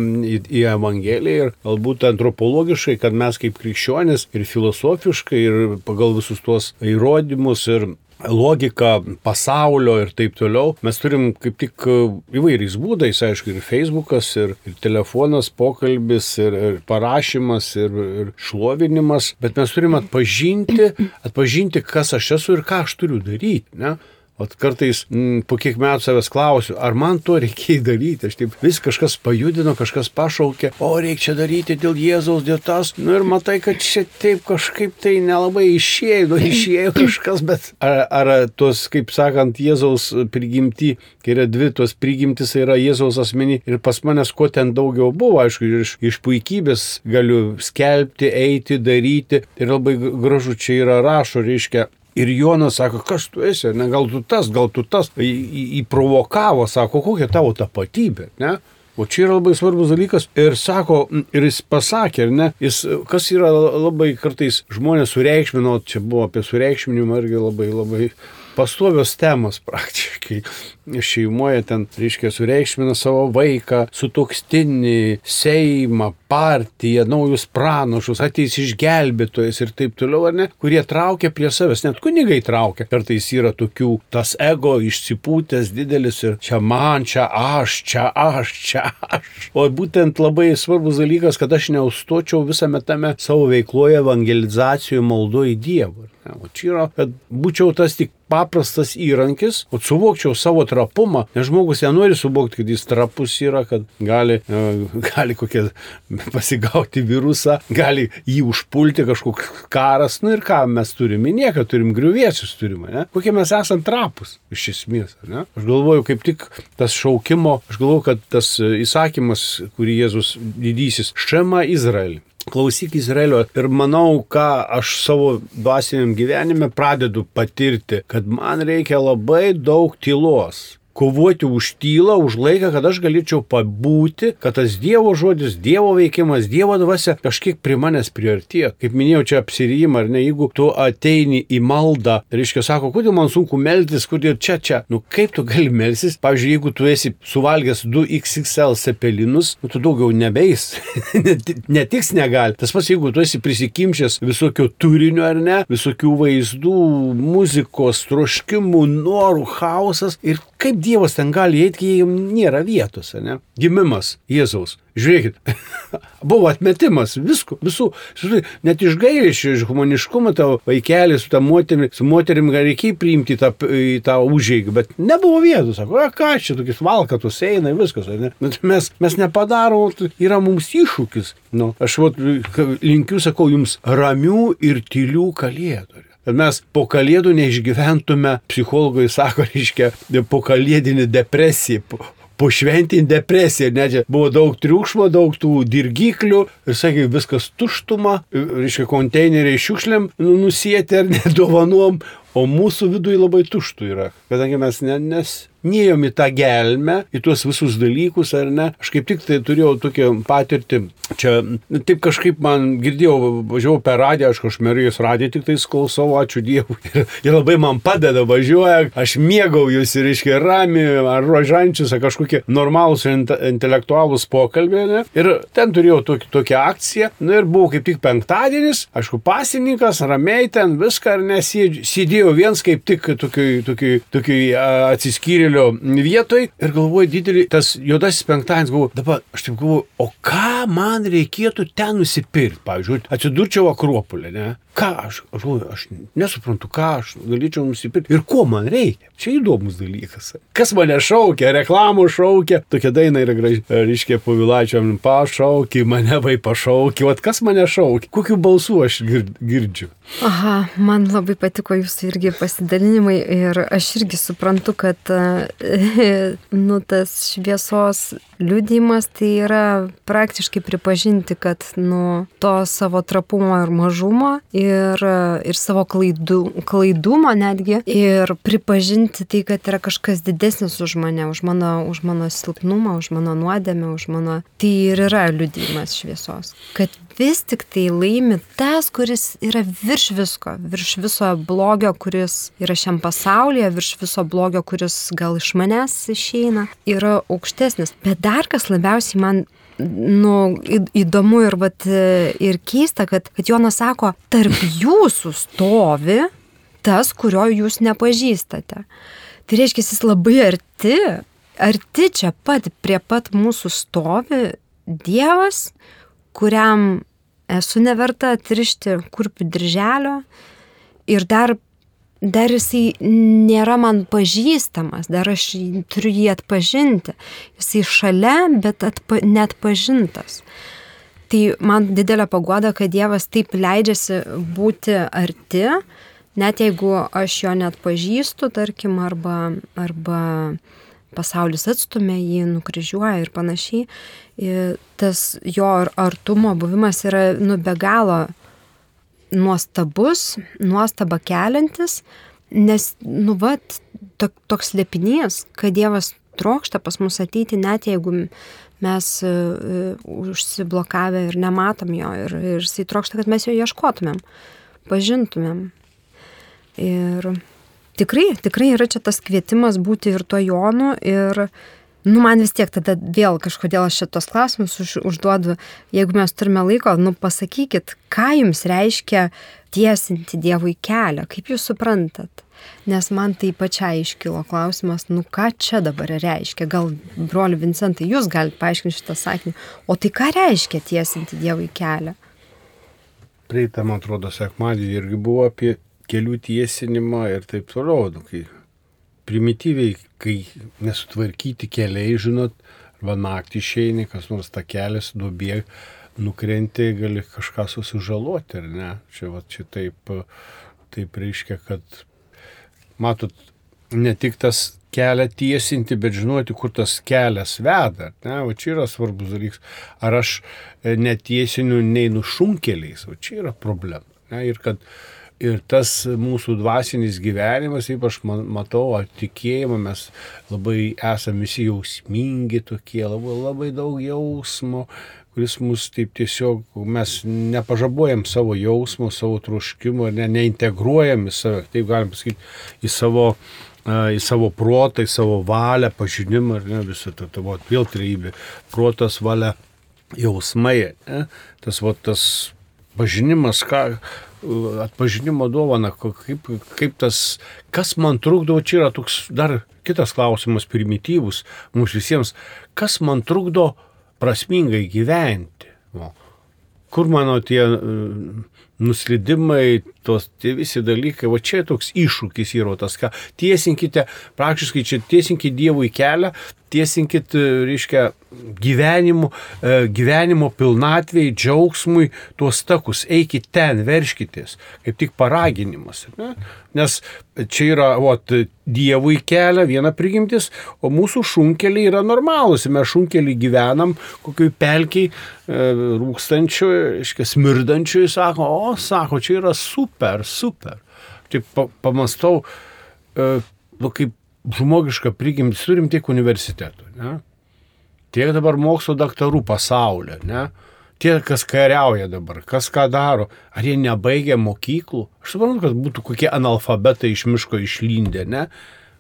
į Evangeliją ir galbūt antropologiškai, kad mes kaip krikščionis ir filosofiškai ir pagal visus tuos įrodymus ir logiką pasaulio ir taip toliau. Mes turim kaip tik įvairiais būdais, aišku, ir Facebookas, ir, ir telefonas, pokalbis, ir, ir parašymas, ir, ir šlovinimas, bet mes turim atpažinti, atpažinti, kas aš esu ir ką aš turiu daryti. Ne? O kartais m, mm, po kiek metų savęs klausiu, ar man to reikėjo daryti. Aš taip vis kažkas pajudino, kažkas pašaukė, o reikia čia daryti dėl Jėzaus, dėl tas. Nu ir matai, kad čia taip kažkaip tai nelabai išėjo, nu išėjo kažkas, bet ar, ar tos, kaip sakant, Jėzaus prigimti, kai yra dvi tos prigimtis, yra Jėzaus asmeny ir pas manęs ko ten daugiau buvo, aišku, iš, iš puikybės galiu skelbti, eiti, daryti. Ir labai gražu čia yra rašo, reiškia, Ir Jonas sako, kas tu esi, ne, gal tu tas, gal tu tas, į, į, įprovokavo, sako, kokia tavo tapatybė, ne? O čia yra labai svarbus dalykas. Ir sako, ir jis pasakė, ar ne, jis, kas yra labai kartais žmonės sureikšmino, čia buvo apie sureikšminimą irgi labai labai pastovios temos praktiškai. Šeimoje ten, reiškia, sureikšmina savo vaiką, sutokstinį, Seimą, partiją, naujus pranašus, ateis išgelbėtojas ir taip toliau, ar ne, kurie traukia prie savęs, net kunigai traukia. Kartais yra tokių, tas ego išsipūtęs didelis ir čia man, čia aš, čia aš, čia aš. O būtent labai svarbus dalykas, kad aš neustočiau visame tame savo veikloje evangelizacijų maldo į Dievą. O čia yra, kad būčiau tas tik paprastas įrankis, o suvokčiau savo trapumą, nes žmogus nenori suvokti, kad jis trapus yra, kad gali, e, gali kokią pasigauti virusą, gali jį užpulti kažkoks karas, nu ir ką mes turime, nieką turim, griuvėsius turime, ne? kokie mes esame trapus iš esmės, ne? Aš galvoju, kaip tik tas šaukimo, aš galvoju, kad tas įsakymas, kurį Jėzus didysis, šema Izraelį klausyk Izraelio ir manau, ką aš savo dvasiniam gyvenime pradedu patirti, kad man reikia labai daug tylos kovoti už tylą, už laiką, kad aš galėčiau pabūti, kad tas Dievo žodis, Dievo veikimas, Dievo dvasia kažkiek prie manęs priartėtų. Kaip minėjau, čia apsirijimą, ar ne, jeigu tu ateini į maldą, reiškia, sako, kodėl man sunku meltis, kodėl čia, čia, nu kaip tu gali melsis, pavyzdžiui, jeigu tu esi suvalgęs 2XXL sepelinus, nu tu daugiau nebeis, netiks negali. Tas pats, jeigu tu esi prisikimšęs visokio turinio ar ne, visokių vaizdų, muzikos, troškimų, norų, chaosas ir kaip Dievas ten gali eiti, kai jam nėra vietos, ne? Gimimas Jėzaus. Žiūrėkit, buvo atmetimas visko, visų, net iš gailėšio, iš humaniškumo tavo vaikelį su, moterimi, su moterim reikia priimti tą, tą užėgį, bet nebuvo vietos, sako, a, ką čia tokius valkatus eina, viskas, ne? Bet mes, mes nepadarom, yra mums iššūkis. Nu, aš vat, linkiu, sakau, jums ramių ir tylių kalėdų kad mes po kalėdų neišgyventume, psichologai sako, reiškia, po kalėdinį depresiją, po, po šventinį depresiją, net buvo daug triukšmo, daug tų dirgiklių ir, sakė, viskas tuštuma, reiškia, konteineriai šiukšliam nusėti ar nedovanom, o mūsų viduje labai tuštų yra, kadangi mes ne, nes nėjom į tą gelmę, į tuos visus dalykus, ar ne. Aš kaip tik tai turėjau tokią patirtį. Čia nu, taip kažkaip man girdėjau, važiavau per radiją, aš kažmerijos radiją tik tai klausau, ačiū Dievui. Ir, labai man padeda, važiuoja, aš mėgaujuosi, reiškia, rami, ar rožančius, ar kažkokie normalūs intelektualūs pokalbiai. Ne? Ir ten turėjau tokį, tokią akciją. Na ir buvo kaip tik penktadienis, aišku, pasininkas, ramiai ten viską, ar nesėdėjau viens kaip tik tokiai, tokiai, Izraelio vietoj ir galvoju, didelį, tas juodasis penktadienis, galvoju, dabar aš taip galvoju, o ką man reikėtų ten nusipirkti, pavyzdžiui, atsidurčiau Akropolė, ne? Ką aš, aš, aš nesuprantu, ką aš galėčiau nusipirkti ir ko man reikia. Čia įdomus dalykas. Kas mane šaukia, reklamų šaukia, tokia daina yra graži, reiškia, povilačiam, pašauki, mane vai pašauki, o kas mane šaukia, kokiu balsu aš girdžiu. Aha, man labai patiko jūsų irgi pasidalinimai ir aš irgi suprantu, kad nu, tas šviesos liūdimas tai yra praktiškai pripažinti, kad nu, to savo trapumo ir mažumo ir, ir savo klaidų, klaidumo netgi ir pripažinti tai, kad yra kažkas didesnis už mane, už mano, už mano silpnumą, už mano nuodėmę, už mano... Tai ir yra liūdimas šviesos. Kad vis tik tai laimi tas, kuris yra virš visko, virš viso blogio, kuris yra šiam pasaulyje, virš viso blogio, kuris gal iš manęs išeina, yra aukštesnis. Bet dar kas labiausiai man nu, įdomu ir, vat, ir keista, kad, kad Jonas sako, tarp jūsų stovi tas, kurio jūs nepažįstate. Tai reiškia, jis labai arti, arti čia pat, prie pat mūsų stovi Dievas, kuriam esu neverta atrišti kurpių dirželio ir dar dar jisai nėra man pažįstamas, dar aš turiu jį atpažinti. Jisai šalia, bet atpa, net pažintas. Tai man didelė pagoda, kad Dievas taip leidžiasi būti arti, net jeigu aš jo net pažįstu, tarkim, arba, arba pasaulis atstumia jį, nukryžiuoja ir panašiai. Ir tas jo artumo buvimas yra nu be galo nuostabus, nuostaba keliantis, nes, nu, vat, to, toks lėpinys, kad Dievas trokšta pas mus ateiti, net jeigu mes uh, užsiblokavę ir nematom jo, ir, ir jisai trokšta, kad mes jo ieškotumėm, pažintumėm. Ir tikrai, tikrai yra čia tas kvietimas būti ir to Jonu, ir nu man vis tiek tada vėl kažkodėl aš šitos klausimus už, užduodu, jeigu mes turime laiko, nu pasakykit, ką jums reiškia tiesinti Dievui kelią, kaip jūs suprantat. Nes man tai pačiai iškilo klausimas, nu ką čia dabar reiškia, gal broli Vincentai, jūs galite paaiškinti šitą sakinį, o tai ką reiškia tiesinti Dievui kelią? Praeitą, man atrodo, sekmadienį irgi buvo apie kelių tiesinimą ir taip toliau, nu, kai primityviai, kai nesutvarkyti keliai, žinot, arba naktį išeini, kas nors tą kelią sudubė, nukrenti, gali kažką susižaloti, ar ne? Čia, va, čia taip, taip reiškia, kad, matot, ne tik tas kelią tiesinti, bet žinoti, kur tas kelias veda. Ne, o čia yra svarbus dalykas. Ar aš netiesiniu nei nušunkeliais, o čia yra problema. Ne, ir kad Ir tas mūsų dvasinis gyvenimas, ypač matau, tikėjimą, mes labai esame visi jausmingi tokie, labai, labai daug jausmo, kuris mus taip tiesiog, mes nepažabojam savo jausmo, savo troškimo, ne, neintegruojam į save, taip galim pasakyti, į savo, į savo protą, į savo valią, pažinimą, ar ne, visą tą tavo vėl treibė, protas, valia, jausmai, ne, tas, va, tas pažinimas, ką, atpažinimo dovana, kaip, kaip tas, kas man trukdo, čia yra toks dar kitas klausimas, primityvus mums visiems, kas man trukdo prasmingai gyventi. O, kur mano tie nuslydimai, tos tie visi dalykai, va čia toks iššūkis yra tas, ką tiesinkite, praktiškai čia tiesinkite Dievui kelią, tiesinkit, reiškia, gyvenimu, e, gyvenimo pilnatvėjai, džiaugsmui tuos takus, eikit ten, verškitės, kaip tik paraginimas. Ne? Nes čia yra, o, Dievui kelia viena prigimtis, o mūsų šunkeliai yra normalūs. Mes šunkelį gyvenam kokioj pelkiai, e, rūkstančių, iškia, smirdančių, sako, o, sako, čia yra super, super. Taip pamastau, e, nu, kaip žmogišką prigimtį turim tiek universitetų, ne? tiek dabar mokslo daktarų pasaulyje, ne? tie, kas kariauja dabar, kas ką daro, ar jie nebaigia mokyklų. Aš suprantu, kad būtų kokie analfabetai iš miško išlindę, ne?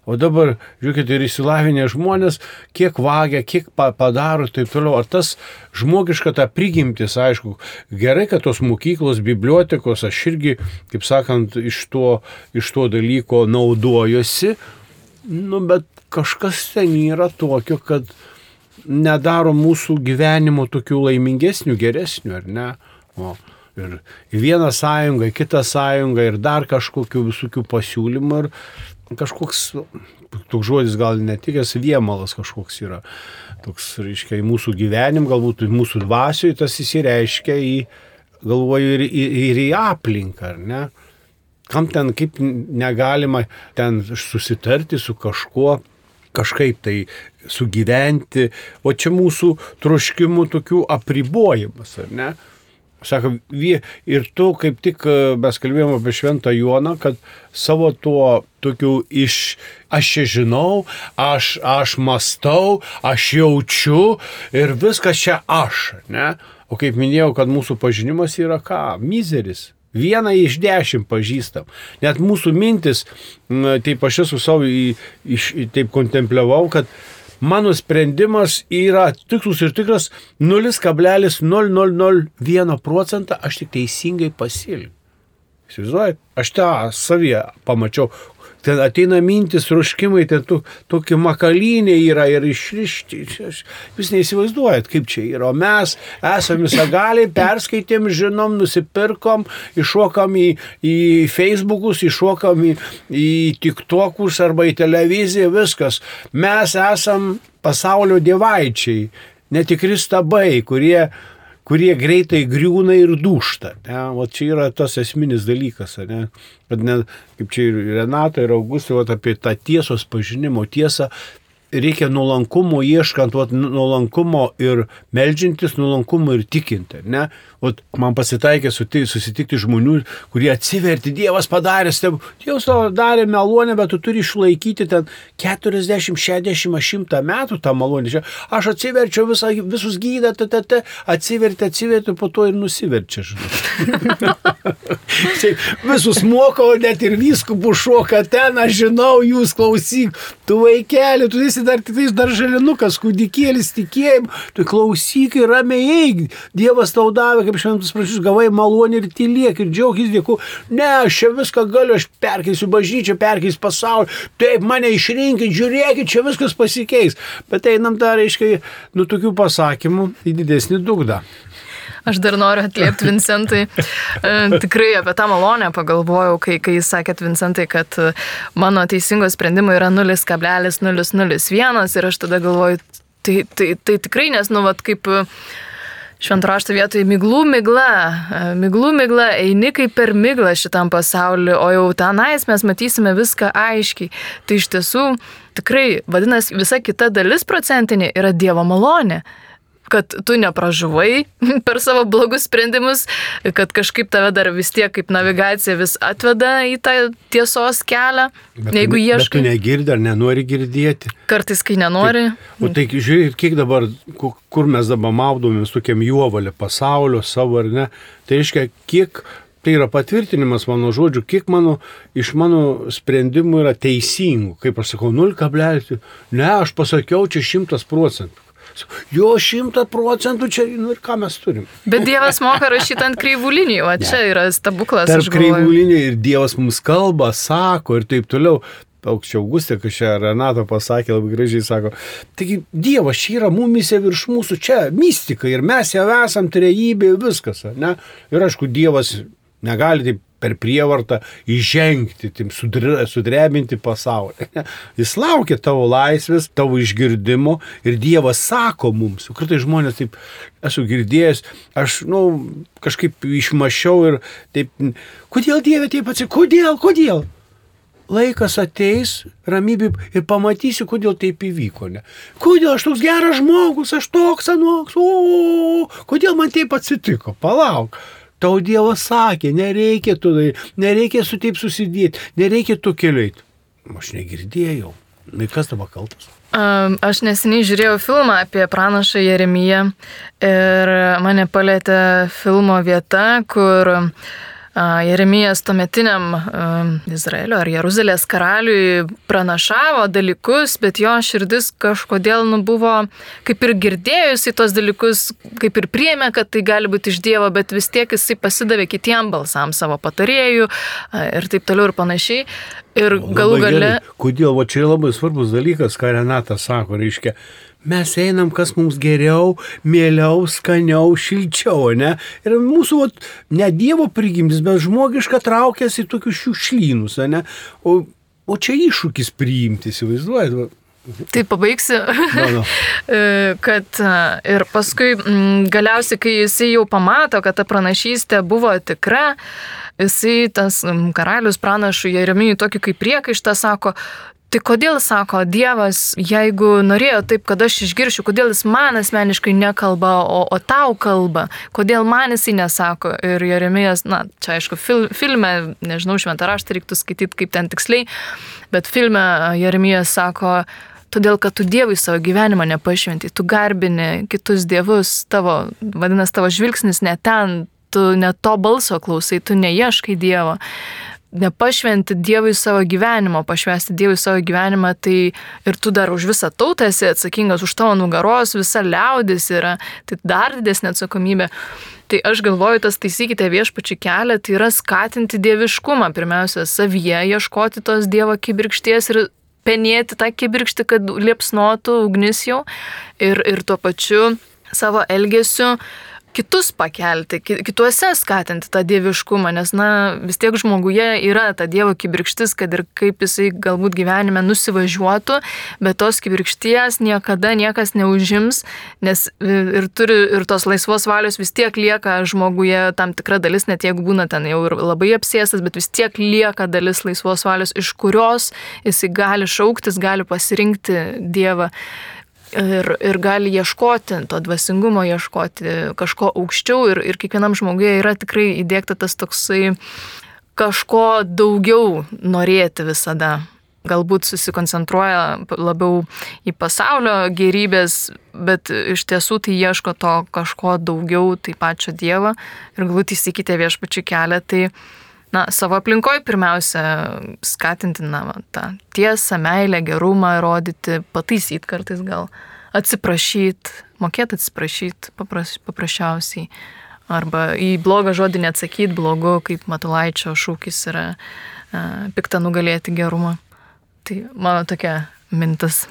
O dabar, žiūrėkit, ir įsilavinę žmonės, kiek vagia, kiek padaro ir taip toliau. Ar tas žmogiška ta prigimtis, aišku, gerai, kad tos mokyklos, bibliotekos, aš irgi, kaip sakant, iš to, iš to dalyko naudojosi, Nu, bet kažkas ten yra tokio, kad nedaro mūsų gyvenimo tokių laimingesnių, geresnių, ar ne? O, ir vieną sąjungą, kitą sąjungą ir dar kažkokių visokių pasiūlymų ir kažkoks, toks žodis gal netikęs, viemalas kažkoks yra. Toks, reiškia, į mūsų gyvenim, galbūt į mūsų dvasiui tas įsireiškia į, galvoju, ir, ir, ir į aplinką, ar ne? kam ten kaip negalima ten susitarti su kažkuo, kažkaip tai sugyventi, o čia mūsų troškimų tokių apribojimas, ar ne? Sako, ir tu kaip tik e, mes kalbėjome apie Šventą Joną, kad savo tuo tokiu iš aš čia žinau, aš, aš mastau, aš jaučiu ir viskas čia aš, ne? O kaip minėjau, kad mūsų pažinimas yra ką? Mizeris. Vieną iš dešimt pažįstam. Net mūsų mintis, taip aš esu savo į, iš, taip kontempliavau, kad mano sprendimas yra tikslus ir tikras 0,0001 procentą aš tik teisingai pasilgiu. Įsivaizduojat, aš tą savyje pamačiau, ten ateina mintis, ruškimai, ten tu, tokie makalynė yra ir išrišti. Jūs neįsivaizduojat, kaip čia yra. O mes esame visagaliai, perskaitėm, žinom, nusipirkom, iššokam į, į Facebookus, iššokam į, į TikTokus arba į televiziją, viskas. Mes esam pasaulio dievaičiai, netikri stabai, kurie kurie greitai griūna ir dušta. Ne? O čia yra tas esminis dalykas, ne? kad ne, kaip čia ir Renata ir Augustė, apie tą tiesos pažinimo tiesą reikia nuolankumo ieškant, vat, nuolankumo ir melžintis, nuolankumo ir tikinti. Ne? Vat, man pasitaikė susitikti žmonių, kurie atsiverti, Dievas padarė, steb... Dievas to darė malonę, bet tu turi išlaikyti ten 40, 60, 100 metų tą malonę. Aš atsiverčiau visą, visus gydą, t, t, t, atsiverti, atsiverti, po to ir nusiverčia. visus moko, net ir viskupų šoka ten, aš žinau, jūs klausyk, tu vaikeli, tu esi esi dar tik tais darželinukas, kūdikėlis tikėjim, tu klausyk ir ramiai eik. Dievas tau davė, kaip šventus prašys, gavai malonį ir tylėk ir džiaugis dėku. Ne, aš čia viską galiu, aš perkeisiu bažnyčią, perkeisiu pasaulį. Taip, mane išrinkit, žiūrėkit, čia viskas pasikeis. Bet einam dar, reiškia, nu tokių pasakymų į didesnį dugdą. Aš dar noriu atliepti Vincentui. E, tikrai apie tą malonę pagalvojau, kai, kai jūs sakėt Vincentai, kad e, mano teisingo sprendimo yra 0,001 ir aš tada galvoju, tai, tai, tai tikrai, nes, nu, vat kaip e, šventrašto vietoje miglų migla, miglų migla, eini kaip per miglą šitam pasauliu, o jau tenais mes matysime viską aiškiai. Tai iš tiesų tikrai, vadinasi, visa kita dalis procentinė yra Dievo malonė kad tu nepražuvai per savo blogus sprendimus, kad kažkaip tave dar vis tiek kaip navigacija vis atveda į tą tiesos kelią, bet jeigu ieškai. Bet tu negirdi ar nenori girdėti. Kartais, kai nenori. Tai, o tai žiūrėk, kiek dabar, kur mes dabar maudomės tokiam juovalė pasaulio savo ar ne, tai reiškia, kiek tai yra patvirtinimas mano žodžių, kiek mano, iš mano sprendimų yra teisingų. Kaip aš sakau, 0,0. Ne, aš pasakiau, čia 100 procentų. Jo šimta procentų čia, nu ir ką mes turim. Bet Dievas moka rašyti ant kreivų linijų, o čia yra stebuklas. Tarp kreivų linijų ir Dievas mums kalba, sako ir taip toliau aukščiau Augustė, kai čia Renato pasakė, labai gražiai sako, taigi Dievas čia yra mumise virš mūsų, čia mistika ir mes jau esam trejybė, viskas, ne? Ir aišku, Dievas Negali taip per prievartą įžengti, sudre, sudrebinti pasaulį. Jis laukia tavo laisvės, tavo išgirdimo ir Dievas sako mums. Kartai žmonės taip, esu girdėjęs, aš, na, nu, kažkaip išmašiau ir taip, kodėl Dieve taip atsitiko, kodėl, kodėl? Laikas ateis, ramybė ir pamatysiu, kodėl taip įvyko. Ne? Kodėl aš toks geras žmogus, aš toks anoks, o, kodėl man taip atsitiko, palauk. Tau Dievas sakė, nereikia tu, nereikia su taip susidėti, nereikia tu keliait. Aš negirdėjau. Na, kas tavo kaltas? Aš neseniai žiūrėjau filmą apie pranašą Jeremiją ir mane palėtė filmo vieta, kur uh, Jeremijas tuometiniam Izraelio ar Jeruzalės karaliui pranašavo dalykus, bet jo širdis kažkodėl nu, buvo kaip ir girdėjusi tos dalykus, kaip ir priemė, kad tai gali būti iš Dievo, bet vis tiek jisai pasidavė kitiem balsam savo patarėjų ir taip toliau ir panašiai. Ir galų gale. Kodėl, va čia labai svarbus dalykas, ką Renatas sako, reiškia, mes einam, kas mums geriau, mieliau, skaniau, šilčiau, ne? Ir mūsų, vat, ne Dievo prigimtis, bet žmogiška traukėsi į tokius šiukšlynus, ne? O, o čia iššūkis priimti, įsivaizduojat? Tai pabaigsiu, no, no. E, kad e, ir paskui galiausiai, kai jisai jau pamato, kad ta pranašystė buvo tikra, jisai tas karalius pranašų Jeremijui tokį kaip priekaištą sako, Tai kodėl sako Dievas, jeigu norėjo taip, kad aš išgiršiu, kodėl jis man asmeniškai nekalba, o, o tau kalba, kodėl man jisai nesako. Ir Jeremijas, na, čia aišku, fil, filme, nežinau, šventą raštą reiktų skaityti kaip ten tiksliai, bet filme Jeremijas sako, todėl kad tu Dievui savo gyvenimą nepašventai, tu garbini kitus dievus, tavo, vadinasi, tavo žvilgsnis ne ten, tu ne to balso klausai, tu neieškai Dievo nepašventi Dievui savo gyvenimo, pašvesti Dievui savo gyvenimą, tai ir tu dar už visą tautą esi atsakingas, už tavo nugaros, visa liaudis yra, tai dar didesnė atsakomybė. Tai aš galvoju, tas taisykite viešpačių kelią, tai yra skatinti dieviškumą, pirmiausia, savyje, ieškoti tos Dievo kibirkšties ir penėti tą kibirkštį, kad liepsnotų ugnis jau ir, ir tuo pačiu savo elgesiu kitus pakelti, kituose skatinti tą dieviškumą, nes, na, vis tiek žmoguje yra ta Dievo kibirkštis, kad ir kaip jisai galbūt gyvenime nusivažiuotų, bet tos kibirkšties niekada niekas neužims, nes ir turi ir tos laisvos valios vis tiek lieka žmoguje tam tikra dalis, net jeigu būna ten jau ir labai apsėstas, bet vis tiek lieka dalis laisvos valios, iš kurios jisai gali šauktis, gali pasirinkti Dievą ir, ir gali ieškoti to dvasingumo, ieškoti kažko aukščiau ir, ir kiekvienam žmogui yra tikrai įdėkta tas toksai kažko daugiau norėti visada. Galbūt susikoncentruoja labiau į pasaulio gerybės, bet iš tiesų tai ieško to kažko daugiau, tai pačio Dievo ir galbūt įsikite viešpačių kelią. Tai na, savo aplinkoje pirmiausia skatinti na, tą tiesą, meilę, gerumą rodyti, pataisyti kartais gal, atsiprašyti, mokėti atsiprašyti papras, paprasčiausiai. Arba į blogą žodį neatsakyti blogu, kaip Matulaičio šūkis yra uh, piktą nugalėti gerumą. Tai mano tokia mintis.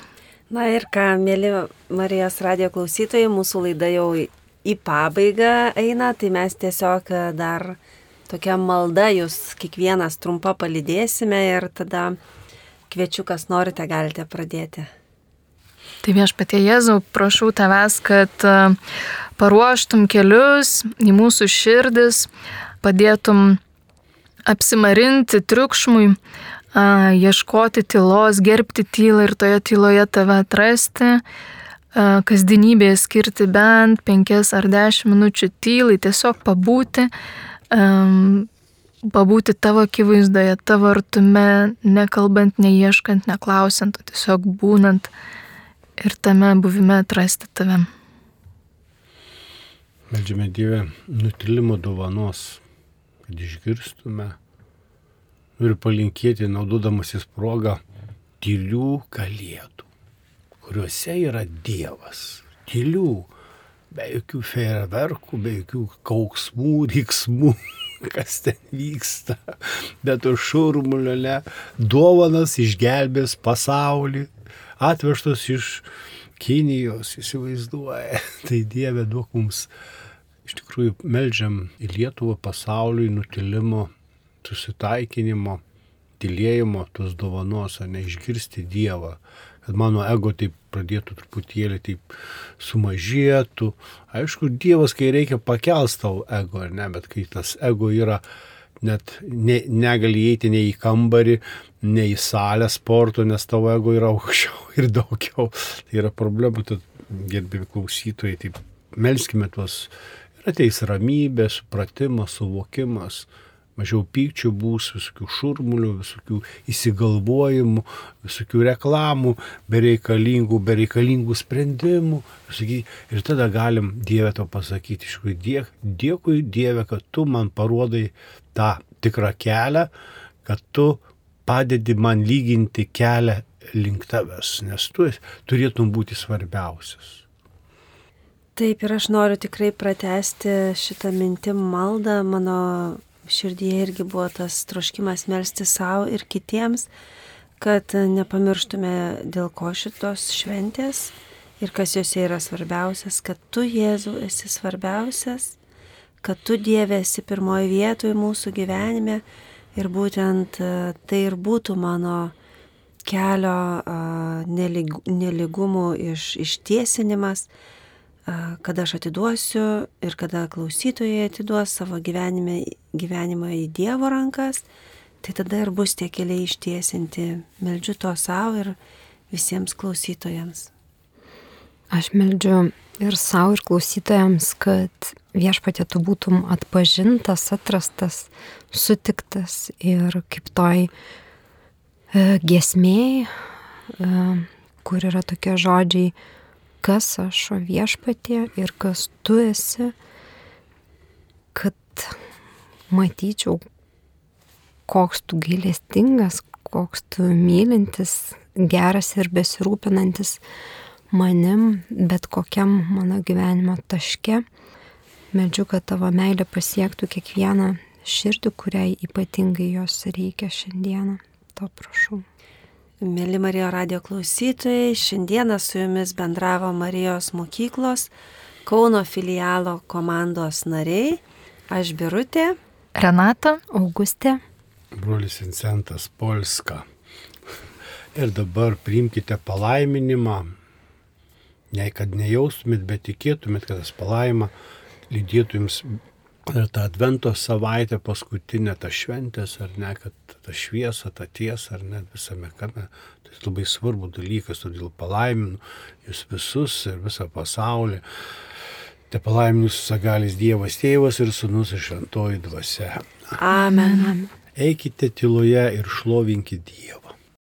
Na ir ką, mėly Marijos radio klausytojai, mūsų laida jau į pabaigą eina, tai mes tiesiog dar uh, tokia malda, jūs kiekvienas trumpa palydėsime ir tada kviečiu, kas norite, galite pradėti. Tai viešpatie Jėzau, prašau tavęs, kad e, paruoštum kelius į mūsų širdis, padėtum apsimarinti triukšmui, ieškoti tylos, gerbti tylą ir toje tyloje tave atrasti, kasdienybėje skirti bent penkias ar dešimt minučių tylai, tiesiog pabūti, um, pabūti tavo akivaizdoje, tavo artume, nekalbant, neieškant, neklausiant, o tiesiog būnant ir tame buvime atrasti tave. Meldžiame Dievę nutilimo dovanos, kad išgirstume ir palinkėti, naudodamasis progą, tylių kalėdų, kuriuose yra Dievas. Tylių, be jokių fejerverkų, be jokių kauksmų, riksmų, kas ten vyksta, bet už šurmulio, ne, dovanas išgelbės pasaulį, atvežtos iš Kinijos, įsivaizduoja. Tai Dieve duok mums iš tikrųjų melžiam į Lietuvą pasauliui nutilimo, susitaikinimo, tylėjimo, tos dovanos, ar neišgirsti Dievą, kad mano ego taip pradėtų truputėlį taip sumažėtų. Aišku, Dievas, kai reikia pakels tau ego, ar ne, bet kai tas ego yra net ne, negali įeiti nei į kambarį, nei į salę sporto, nes tavo ego yra aukščiau ir daugiau. Tai yra problema, tad gerbimi klausytojai, taip melskime tuos ir ateis ramybė, supratimas, suvokimas mažiau pykčių bus, visokių šurmulių, visokių įsigalvojimų, visokių reklamų, bereikalingų, bereikalingų sprendimų. Visokių, ir tada galim Dievę to pasakyti, iš tikrųjų, dėk, dėkui Dieve, kad tu man parodai tą tikrą kelią, kad tu padedi man lyginti kelią link tavęs, nes tu turėtum būti svarbiausias. Taip ir aš noriu tikrai pratesti šitą mintim maldą. Mano širdyje irgi buvo tas troškimas melstį savo ir kitiems, kad nepamirštume dėl ko šitos šventės ir kas jose yra svarbiausias, kad tu, Jėzau, esi svarbiausias, kad tu, Dieve, esi pirmoji vietoje mūsų gyvenime ir būtent e, tai ir būtų mano kelio neligumų iš, ištiesinimas. Iš kada aš atiduosiu ir kada klausytojai atiduos savo gyvenime, gyvenimą į Dievo rankas, tai tada ir bus tie keliai ištiesinti. Meldžiu to savo ir visiems klausytojams. Aš meldžiu ir savo, ir klausytojams, kad viešpatė tu būtum atpažintas, atrastas, sutiktas ir kaip toj e, gesmėjai, e, kur yra tokie žodžiai, kas aš, o viešpatie ir kas tu esi, kad matyčiau, koks tu gailestingas, koks tu mylintis, geras ir besirūpinantis manim, bet kokiam mano gyvenimo taške. Medžiu, kad tavo meilė pasiektų kiekvieną širdį, kuriai ypatingai jos reikia šiandieną. To prašau. Mėly Marijos radio klausytojai, šiandieną su jumis bendravo Marijos mokyklos Kauno filialo komandos nariai. Aš Birutė. Renata. Augustė. Brolis Vincentas Polska. Ir dabar priimkite palaiminimą. Ne kad nejaustumėt, bet tikėtumėt, kad tas palaima lydėtų jums ir tą advento savaitę paskutinę, tą šventės, ar ne, kad tą šviesą, tą tiesą, ar ne, visame kame. Tai labai svarbu dalykas, todėl palaiminu jūs visus ir visą pasaulį. Te palaiminus sagalis Dievas tėvas ir sunus ir šventoji dvasia. Amen. Eikite tyloje ir šlovinkite Dievą.